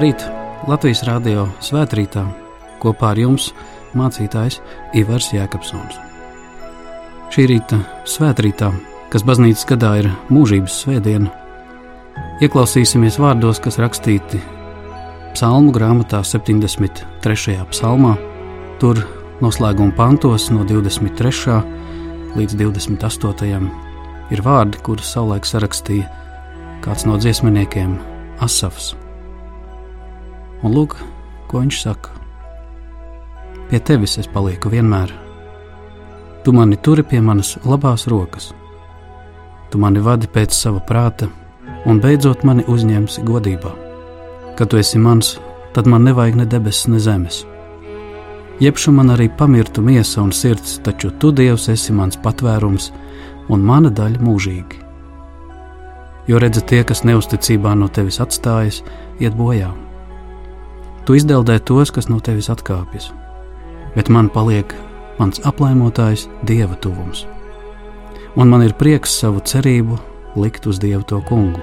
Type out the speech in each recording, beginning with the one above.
Labrīt! Latvijas Rādio svētkrītā kopā ar jums mācītājs Ivars Jēkabsons. Šī rīta svētkrītā, kas baznīcas gadā ir mūžības svētdiena, ieklausīsimies vārdos, kas rakstīti psalmu grāmatā 73. psalmā, tur noslēguma pantos no 23. līdz 28. ir vārdi, kurus savulaik sarakstīja kāds no dziesminiekiem Asafs. Un lūk, ko viņš saka. Pie tevis es palieku vienmēr. Tu mani turi pie manas labās rokas. Tu mani vadi pēc sava prāta, un beidzot mani uzņemsi godībā. Kad tu esi mans, tad man nevajag ne debesis, ne zemes. Jebšu man arī pamirtu miesa un sirds, taču tu, Dievs, esi mans patvērums un mana daļa mūžīgi. Jo redzi, tie, kas neusticībā no tevis atstājas, iet bojā Tu izdeldē tos, kas no tevis atkāpjas, bet man paliek mans aplaimotājs dieva tuvums. Un man ir prieks savu cerību likt uz dievu to kungu,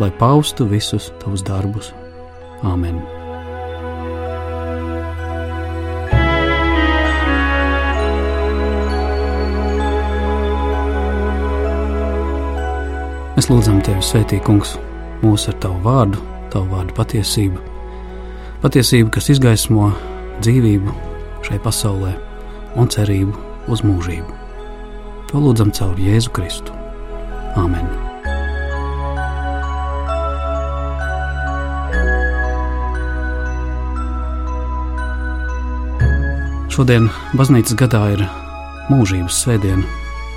lai paustu visus tavus darbus. Āmen! Mēs lūdzam Tevi, Svētī, Kungs, mūsu ar Tavu vārdu, Tavu vārdu patiesību Patiesība, kas izgaismo dzīvību šai pasaulē un cerību uz mūžību. To lūdzam caur Jēzu Kristu. Āmen! Šodien baznīcas gadā ir mūžības svētdiena,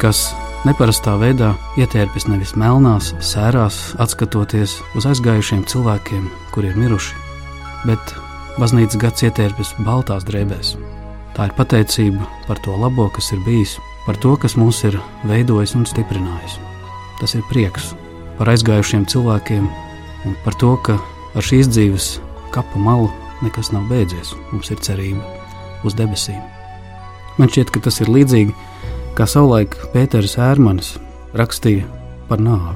kas neparastā veidā ietērpjas nevis melnās, sērās, atskatoties uz aizgājušiem cilvēkiem, kuri ir miruši, bet baznīcas gads ietērpjas baltās drēbēs. Tā ir pateicība par to labo, kas ir bijis, par to, kas mūs ir veidojis un stiprinājis. Tas ir prieks par aizgājušiem cilvēkiem un par to, ka ar šīs dzīves kapa malu nekas nav beidzies. Mums ir cerība uz debesīm. Man šķiet, ka tas ir līdzīgi kā savulaik Pēters Ērmanis rakstīja par nāvi.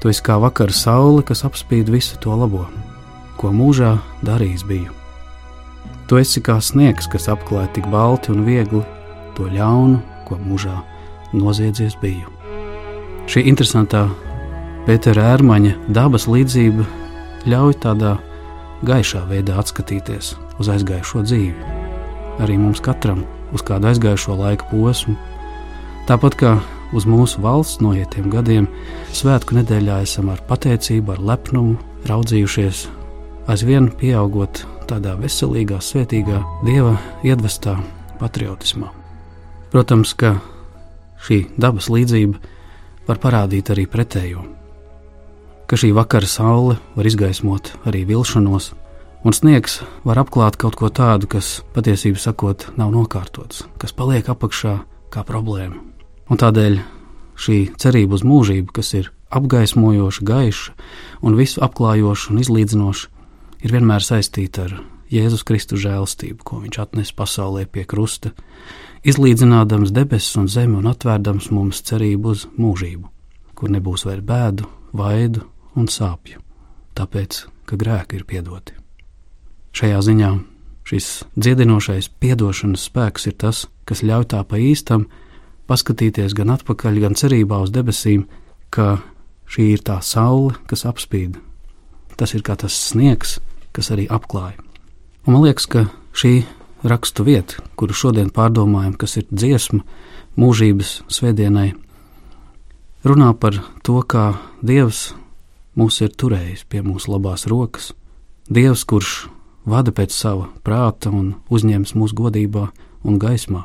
Tu esi kā vakara saule, kas apspīd visu to labo ko mūžā darījis biju. Tu esi kā sniegs, kas apklāj tik balti un viegli to ļaunu, ko mūžā noziedzies biju. Šī interesantā Pētera ērmaņa dabas līdzība ļauj tādā gaišā veidā atskatīties uz aizgājušo dzīvi. Arī mums katram uz kādu aizgājušo laika posmu, tāpat kā uz mūsu valsts noietiem gadiem, svētku nedēļā esam ar pateicību, ar lepnumu raudzījušies aizvien pieaugot tādā veselīgā, svētīgā, dieva iedvestā patriotismā. Protams, ka šī dabas līdzība var parādīt arī pretējo, ka šī vakara saule var izgaismot arī vilšanos, un sniegs var apklāt kaut ko tādu, kas patiesībā sakot, nav nokārtots, kas paliek apakšā kā problēma. Un tādēļ šī cerība uz mūžību, kas ir apgaismojoša, gaiša un visu apklājoša un izlīdzinoša, ir vienmēr saistīta ar Jēzus Kristus žēlstību, ko viņš atnes pasaulē pie krusta, izlīdzinādams debesis un zemi un atvērdams mums cerību uz mūžību, kur nebūs vairs bēdu, vaidu un sāpju, tāpēc, ka grēki ir piedoti. Šajā ziņā šis dziedinošais piedošanas spēks ir tas, kas ļauj tā pa īstam paskatīties gan atpakaļ, gan cerībā uz debesīm, ka šī ir tā saule, kas apspīd. Tas ir kā tas sniegs, kas arī apklāja. Un man liekas, ka šī rakstu vieta, kuru šodien pārdomājam, kas ir dziesma mūžības svētdienai, runā par to, kā Dievs mūs ir turējis pie mūsu labās rokas, Dievs, kurš vada pēc sava prāta un uzņems mūsu godībā un gaismā,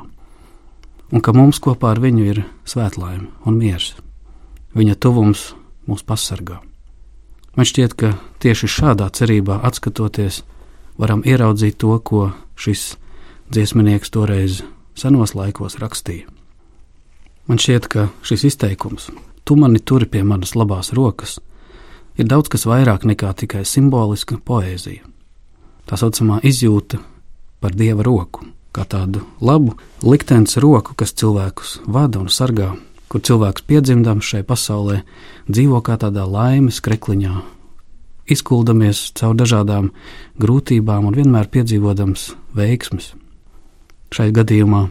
un ka mums kopā ar viņu ir svētlaime un miers. Viņa tuvums mūs pasargā. Man šķiet, ka tieši šādā cerībā atskatoties, varam ieraudzīt to, ko šis dziesminieks toreiz senos laikos rakstīja. Man šķiet, ka šis izteikums, tu mani turi pie manas labās rokas, ir daudz kas vairāk nekā tikai simboliska poēzija. Tā saucamā izjūta par dieva roku, kā tādu labu liktenes roku, kas cilvēkus vada un sargā kur cilvēks piedzimdams šai pasaulē dzīvo kā tādā laimes krekliņā, izkuldamies caur dažādām grūtībām un vienmēr piedzīvodams veiksmes. Šai gadījumā,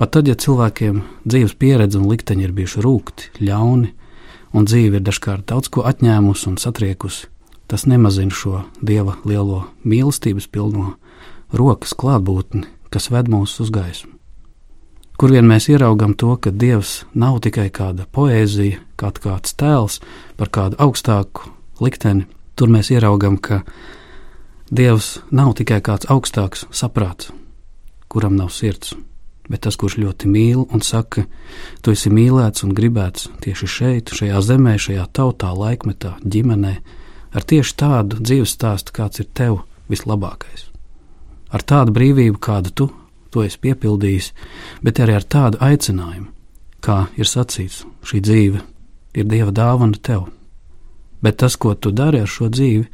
pat tad, ja cilvēkiem dzīves pieredze un likteņi ir bijuši rūkti, ļauni, un dzīve ir dažkārt daudz ko atņēmusi un satriekusi, tas nemazina šo dieva lielo mīlestības pilno rokas klātbūtni, kas ved mūs uz gaismu kur vien mēs ieraugam to, ka Dievs nav tikai kāda poēzija, kā kāds tēls par kādu augstāku likteni, tur mēs ieraugam, ka Dievs nav tikai kāds augstāks saprāts, kuram nav sirds, bet tas, kurš ļoti mīl un saka, tu esi mīlēts un gribēts tieši šeit, šajā zemē, šajā tautā, laikmetā, ģimenē, ar tieši tādu dzīves stāstu, kāds ir tev vislabākais. Ar tādu brīvību, kādu tu to esi piepildījis, bet arī ar tādu aicinājumu, kā ir sacīts, šī dzīve ir Dieva dāvana tev. Bet tas, ko tu dari ar šo dzīvi,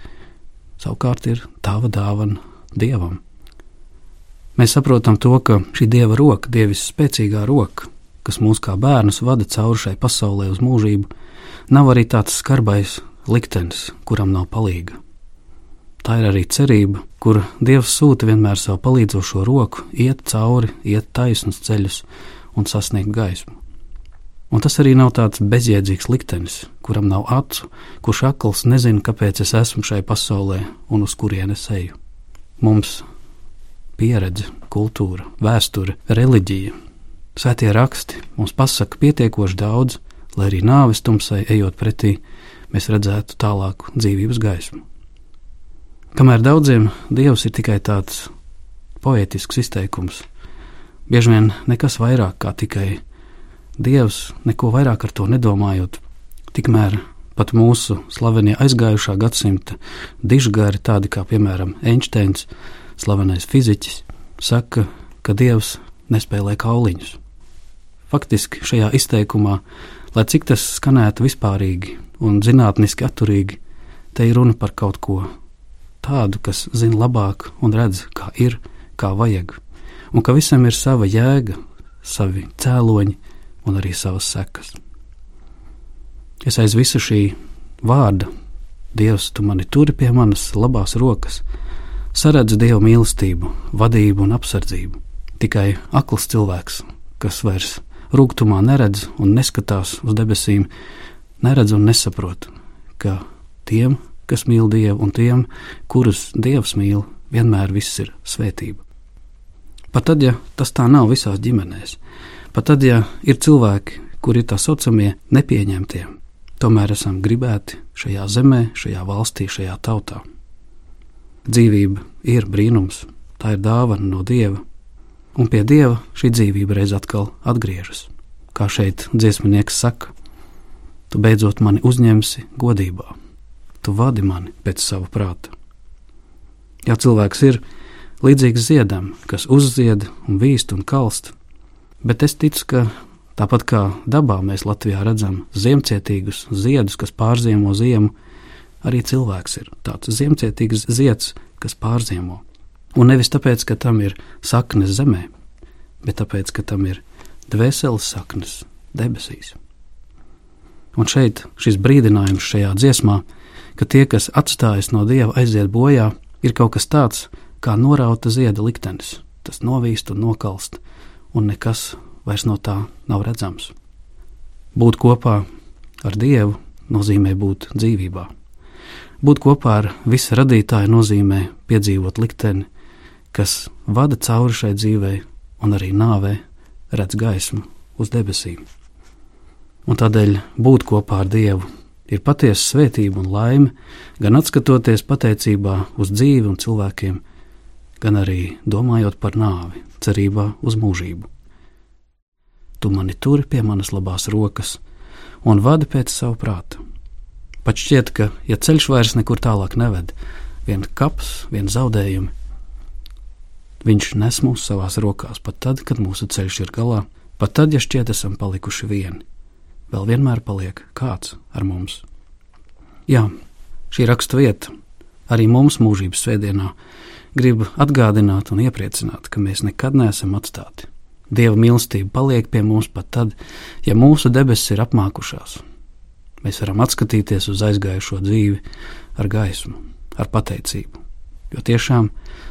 savukārt ir tava dāvana Dievam. Mēs saprotam to, ka šī Dieva roka, Dievis spēcīgā roka, kas mūs kā bērnus vada cauri šai pasaulē uz mūžību, nav arī tāds skarbais liktenis, kuram nav palīga. Tā ir arī cerība, kur Dievs sūta vienmēr savu palīdzošo roku, iet cauri, iet taisnus ceļus un sasniegt gaismu. Un tas arī nav tāds bezjēdzīgs liktenis, kuram nav acu, kurš akls nezina, kāpēc es esmu šai pasaulē un uz kurienes eju. Mums pieredze, kultūra, vēsture, reliģija, svētie raksti mums pasaka pietiekoši daudz, lai arī nāves tumsai ejot pretī, mēs redzētu tālāku dzīvības gaismu. Kamēr daudziem dievs ir tikai tāds poetisks izteikums, bieži vien nekas vairāk kā tikai dievs, neko vairāk ar to nedomājot, tikmēr pat mūsu slavenie aizgājušā gadsimta dižgari, tādi kā piemēram Einsteins, slavenais fiziķis, saka, ka dievs nespēlē kauliņus. Faktiski šajā izteikumā, lai cik tas skanētu vispārīgi un zinātniski atturīgi, te ir runa par kaut ko tādu, kas zina labāk un redz, kā ir, kā vajag, un ka visam ir sava jēga, savi cēloņi un arī savas sekas. Es aiz visu šī vārda, Dievs, tu mani turi pie manas labās rokas, saredzu Dieva mīlestību, vadību un apsardzību. Tikai akls cilvēks, kas vairs rūgtumā neredz un neskatās uz debesīm, neredz un nesaprot, ka tiem, kas mīl Dievu, un tiem, kurus Dievs mīl, vienmēr viss ir svētība. Pat tad, ja tas tā nav visās ģimenēs, pat tad, ja ir cilvēki, kuri ir tā saucamie nepieņemtie, tomēr esam gribēti šajā zemē, šajā valstī, šajā tautā. Dzīvība ir brīnums, tā ir dāvana no Dieva, un pie Dieva šī dzīvība reiz atkal atgriežas. Kā šeit dziesminieks saka, tu beidzot mani uzņemsi godībā tu vadi mani pēc sava prāta. Ja cilvēks ir līdzīgs ziedam, kas uzzied un vīst un kalst, bet es ticu, ka tāpat kā dabā mēs Latvijā redzam ziemcietīgus ziedus, kas pārziemo ziemu, arī cilvēks ir tāds ziemcietīgs zieds, kas pārziemo. Un nevis tāpēc, ka tam ir saknes zemē, bet tāpēc, ka tam ir dvēseles saknes debesīs. Un šeit šis brīdinājums šajā dziesmā ka tie, kas atstājas no dieva, aiziet bojā, ir kaut kas tāds kā norauta zieda liktenis. Tas novīst un nokalst, un nekas vairs no tā nav redzams. Būt kopā ar Dievu nozīmē būt dzīvībā. Būt kopā ar visu radītāju nozīmē piedzīvot likteni, kas vada cauri šai dzīvei un arī nāvē redz gaismu uz debesīm. Un tādēļ būt kopā ar Dievu ir patiesa svētība un laime, gan atskatoties pateicībā uz dzīvi un cilvēkiem, gan arī domājot par nāvi, cerībā uz mūžību. Tu mani turi pie manas labās rokas un vadi pēc savu prātu. Pat šķiet, ka, ja ceļš vairs nekur tālāk neved, vien kaps, vien zaudējumi, viņš nes mūs savās rokās pat tad, kad mūsu ceļš ir galā, pat tad, ja šķiet esam palikuši vieni vēl vienmēr paliek kāds ar mums. Jā, šī raksta vieta arī mums mūžības svētdienā grib atgādināt un iepriecināt, ka mēs nekad neesam atstāti. Dieva mīlestība paliek pie mums pat tad, ja mūsu debesis ir apmākušās. Mēs varam atskatīties uz aizgājušo dzīvi ar gaismu. ar pateicību. Jo tiešām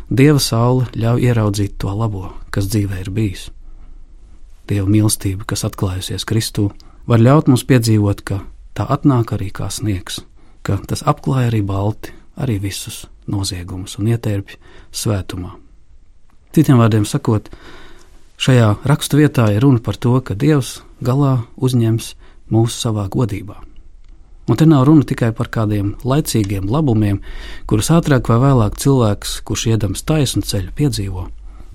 Dieva saule ļauj ieraudzīt to labo, kas dzīvē ir bijis. Dieva mīlestība, kas atklājusies Kristū, var ļaut mums piedzīvot, ka tā atnāk arī kā sniegs, ka tas apklāj arī balti, arī visus noziegumus un ietērpj svētumā. Citiem vārdiem sakot, šajā raksturvietā ir runa par to, ka Dievs galā uzņems mūsu savā godībā. Un te nav runa tikai par kādiem laicīgiem labumiem, kurus ātrāk vai vēlāk cilvēks, kurš iedams taisnu ceļu, piedzīvo.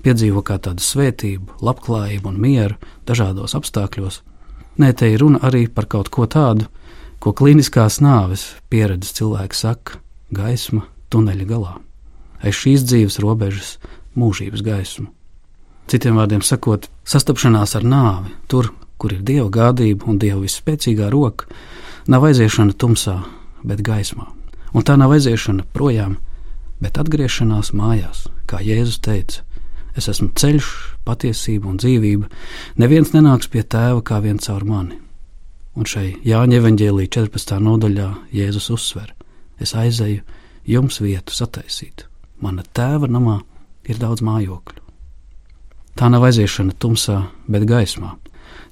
Piedzīvo kā tādu svētību, labklājību un mieru dažādos apstākļos. Nē, te ir runa arī par kaut ko tādu, ko klīniskās nāves pieredzes cilvēks saka - gaisma tuneļa galā. Aiz šīs dzīves robežas mūžības gaismu. Citiem vārdiem sakot, sastapšanās ar nāvi, tur, kur ir dieva gādība un dieva visspēcīgā roka, nav aiziešana tumsā, bet gaismā. Un tā nav aiziešana projām, bet atgriešanās mājās, kā Jēzus teica. Es esmu ceļš, patiesība un dzīvība. Neviens nenāks pie tēva kā viens caur mani. Un šai Jāņa evanģēlī 14. nodaļā Jēzus uzsver: Es aizēju jums vietu sataisīt. Mana tēva namā ir daudz mājokļu. Tā nav aiziešana tumsā, bet gaismā.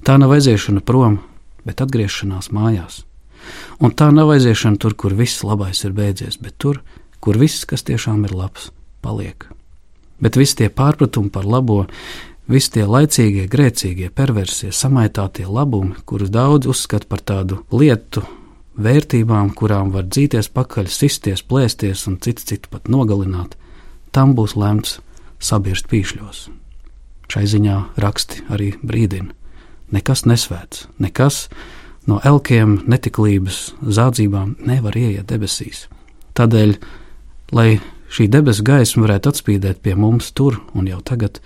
Tā nav aiziešana prom, bet atgriešanās mājās. Un tā nav aiziešana tur, kur viss labais ir beidzies, bet tur, kur viss, kas tiešām ir labs, paliek. Bet visi tie pārpratumi par labo, visi tie laicīgie, grēcīgie, perversie, samaitātie labumi, kurus daudz uzskata par tādu lietu, vērtībām, kurām var dzīties pakaļ, sisties, plēsties un citu citu pat nogalināt, tam būs lemts sabirst pīšļos. Šai ziņā raksti arī brīdina nekas nesvēts, nekas no elkiem, netiklības, zādzībām nevar ieiet debesīs. Tādēļ, lai šī debesu gaisma varētu atspīdēt pie mums tur un jau tagad,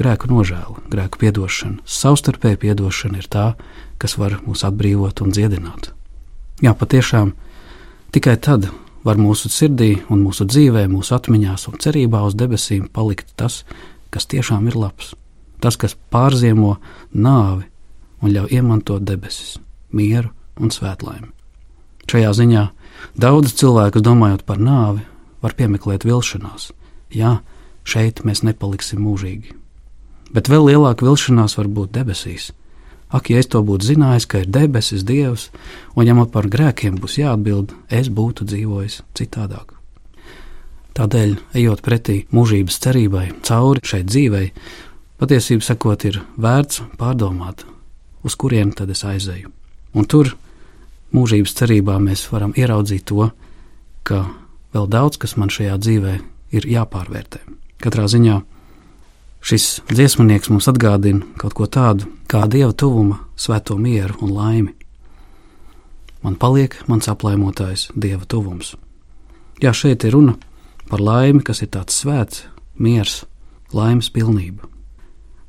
grēku nožēla, grēku piedošana, savstarpēja piedošana ir tā, kas var mūs atbrīvot un dziedināt. Jā, patiešām tikai tad var mūsu sirdī un mūsu dzīvē, mūsu atmiņās un cerībā uz debesīm palikt tas, kas tiešām ir labs tas, kas pārziemo nāvi un ļauj iemantot debesis, mieru un svētlaimi. Šajā ziņā daudz cilvēku, domājot par nāvi, var piemeklēt vilšanās. Jā, šeit mēs nepaliksim mūžīgi. Bet vēl lielāka vilšanās var būt debesīs. Ak, ja es to būtu zinājis, ka ir debesis Dievs, un ja man par grēkiem būs jāatbild, es būtu dzīvojis citādāk. Tādēļ, ejot pretī mūžības cerībai, cauri šai dzīvei, Patiesību sakot, ir vērts pārdomāt, uz kurien tad es aizēju. Un tur mūžības cerībā mēs varam ieraudzīt to, ka vēl daudz kas man šajā dzīvē ir jāpārvērtē. Katrā ziņā šis dziesmnieks mums atgādina kaut ko tādu kā dieva tuvuma, svēto mieru un laimi. Man paliek mans aplaimotājs dieva tuvums. Jā, šeit ir runa par laimi, kas ir tāds svēts, miers, laimes pilnība.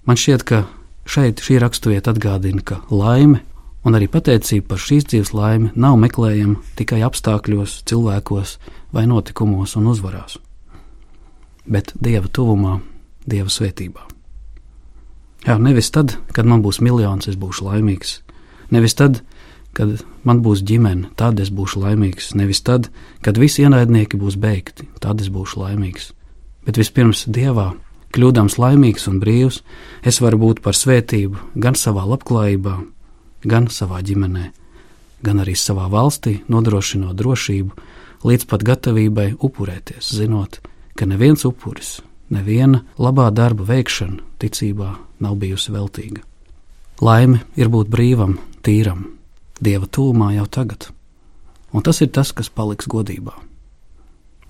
Man šķiet, ka šeit šī raksturvieta atgādina, ka laime un arī pateicība par šīs dzīves laimi nav meklējama tikai apstākļos, cilvēkos vai notikumos un uzvarās, bet dieva tuvumā, dieva svētībā. Jā, nevis tad, kad man būs miljons, es būšu laimīgs. Nevis tad, kad man būs ģimene, tad es būšu laimīgs. Nevis tad, kad visi ienaidnieki būs beigti, tad es būšu laimīgs. Bet vispirms Dievā, Kļūdams laimīgs un brīvs, es varu būt par svētību gan savā labklājībā, gan savā ģimenē, gan arī savā valstī, nodrošinot drošību, līdz pat gatavībai upurēties, zinot, ka neviens upuris, neviena labā darba veikšana ticībā nav bijusi veltīga. Laime ir būt brīvam, tīram, dieva tūmā jau tagad, un tas ir tas, kas paliks godībā.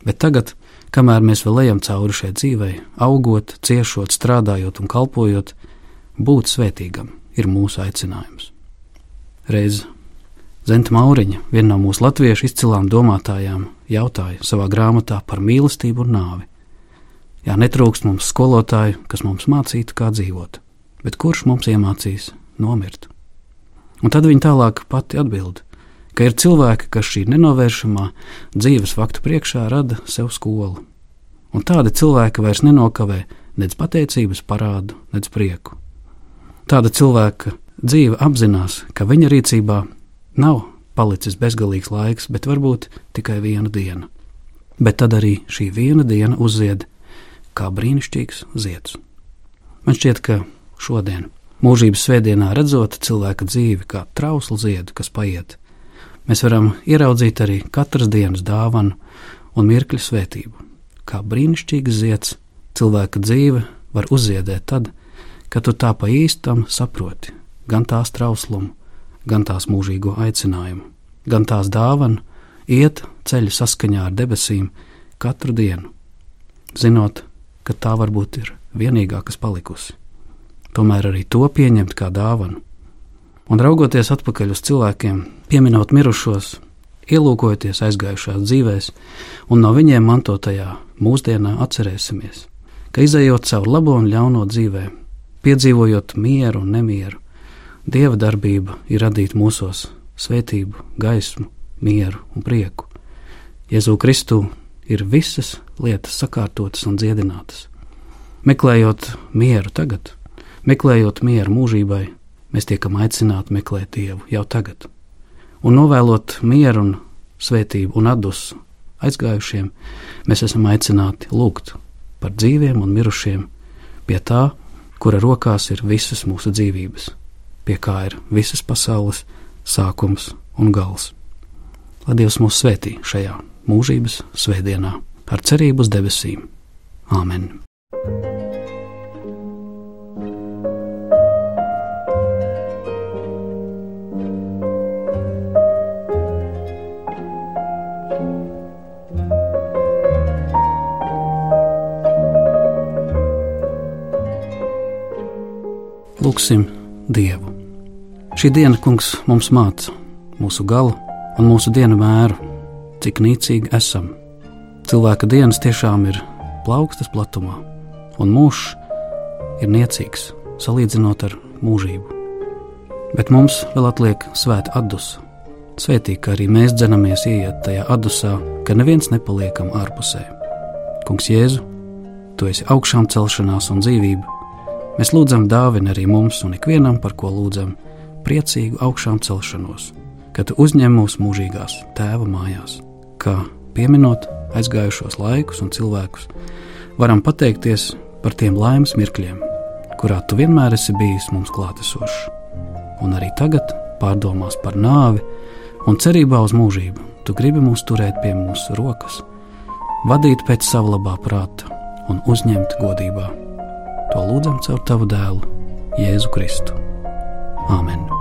Bet tagad, kamēr mēs vēl ejam cauri šai dzīvei, augot, ciešot, strādājot un kalpojot, būt svētīgam ir mūsu aicinājums. Reiz Zenta Mauriņa, viena no mūsu latviešu izcilām domātājām, jautāja savā grāmatā par mīlestību un nāvi. Jā, netrūkst mums skolotāju, kas mums mācītu, kā dzīvot, bet kurš mums iemācīs nomirt? Un tad viņa tālāk pati atbild: ka ir cilvēki, kas šī nenovēršamā dzīves faktu priekšā rada sev skolu. Un tādi cilvēki vairs nenokavē nec pateicības parādu, nec prieku. Tāda cilvēka dzīve apzinās, ka viņa rīcībā nav palicis bezgalīgs laiks, bet varbūt tikai viena diena. bet tad arī šī viena diena uzzied kā brīnišķīgs zieds. Man šķiet, ka šodien, mūžības svētdienā, redzot cilvēka dzīvi kā trauslu ziedu, kas paiet, mēs varam ieraudzīt arī katras dienas dāvanu un mirkļu svētību. Kā brīnišķīgs zieds, cilvēka dzīve var uzziedēt tad, kad tu tā pa īstam saproti gan tās trauslumu, gan tās mūžīgo aicinājumu, gan tās dāvanu iet ceļu saskaņā ar debesīm katru dienu, zinot, ka tā varbūt ir vienīgā, kas palikusi. Tomēr arī to pieņemt kā dāvanu. Un raugoties atpakaļ uz cilvēkiem, pieminot mirušos, ielūkojoties aizgājušās dzīvēs, un no viņiem mantotajā mūsdienā atcerēsimies, ka izējot cauri labo un ļauno dzīvē, piedzīvojot mieru un nemieru, Dieva darbība ir radīt mūsos svētību, gaismu, mieru un prieku. Jēzu Kristu ir visas lietas sakārtotas un dziedinātas. Meklējot mieru tagad, meklējot mieru mūžībai, mēs tiekam aicināti meklēt Dievu jau tagad. Un novēlot mieru un svētību un atdusu aizgājušiem, mēs esam aicināti lūgt par dzīviem un mirušiem pie tā, kura rokās ir visas mūsu dzīvības, pie kā ir visas pasaules sākums un gals. Lai Dievs mūs svētī šajā mūžības svētdienā ar cerību uz debesīm. Āmen! Lūksim Dievu. Šī diena, kungs, mums māca mūsu galu un mūsu dienu mēru, cik nīcīgi esam. Cilvēka dienas tiešām ir plaukstas platumā, un mūžs ir niecīgs salīdzinot ar mūžību. Bet mums vēl atliek svēta atdusa. Svētīgi, ka arī mēs dzenamies ieiet tajā atdusā, ka neviens nepaliekam ārpusē. Kungs Jēzu, tu esi augšām celšanās un dzīvība. Mēs lūdzam dāvinu arī mums un ikvienam, par ko lūdzam, priecīgu augšām celšanos ka tu uzņem mūs mūžīgās tēva mājās, kā pieminot aizgājušos laikus un cilvēkus, varam pateikties par tiem laimes mirkļiem, kurā tu vienmēr esi bijis mums klātesošs. Un arī tagad, pārdomās par nāvi un cerībā uz mūžību, tu gribi mūs turēt pie mūsu rokas, vadīt pēc sava labā prāta un uzņemt godībā. To lūdzam caur tavu dēlu, Jēzu Kristu. Āmen!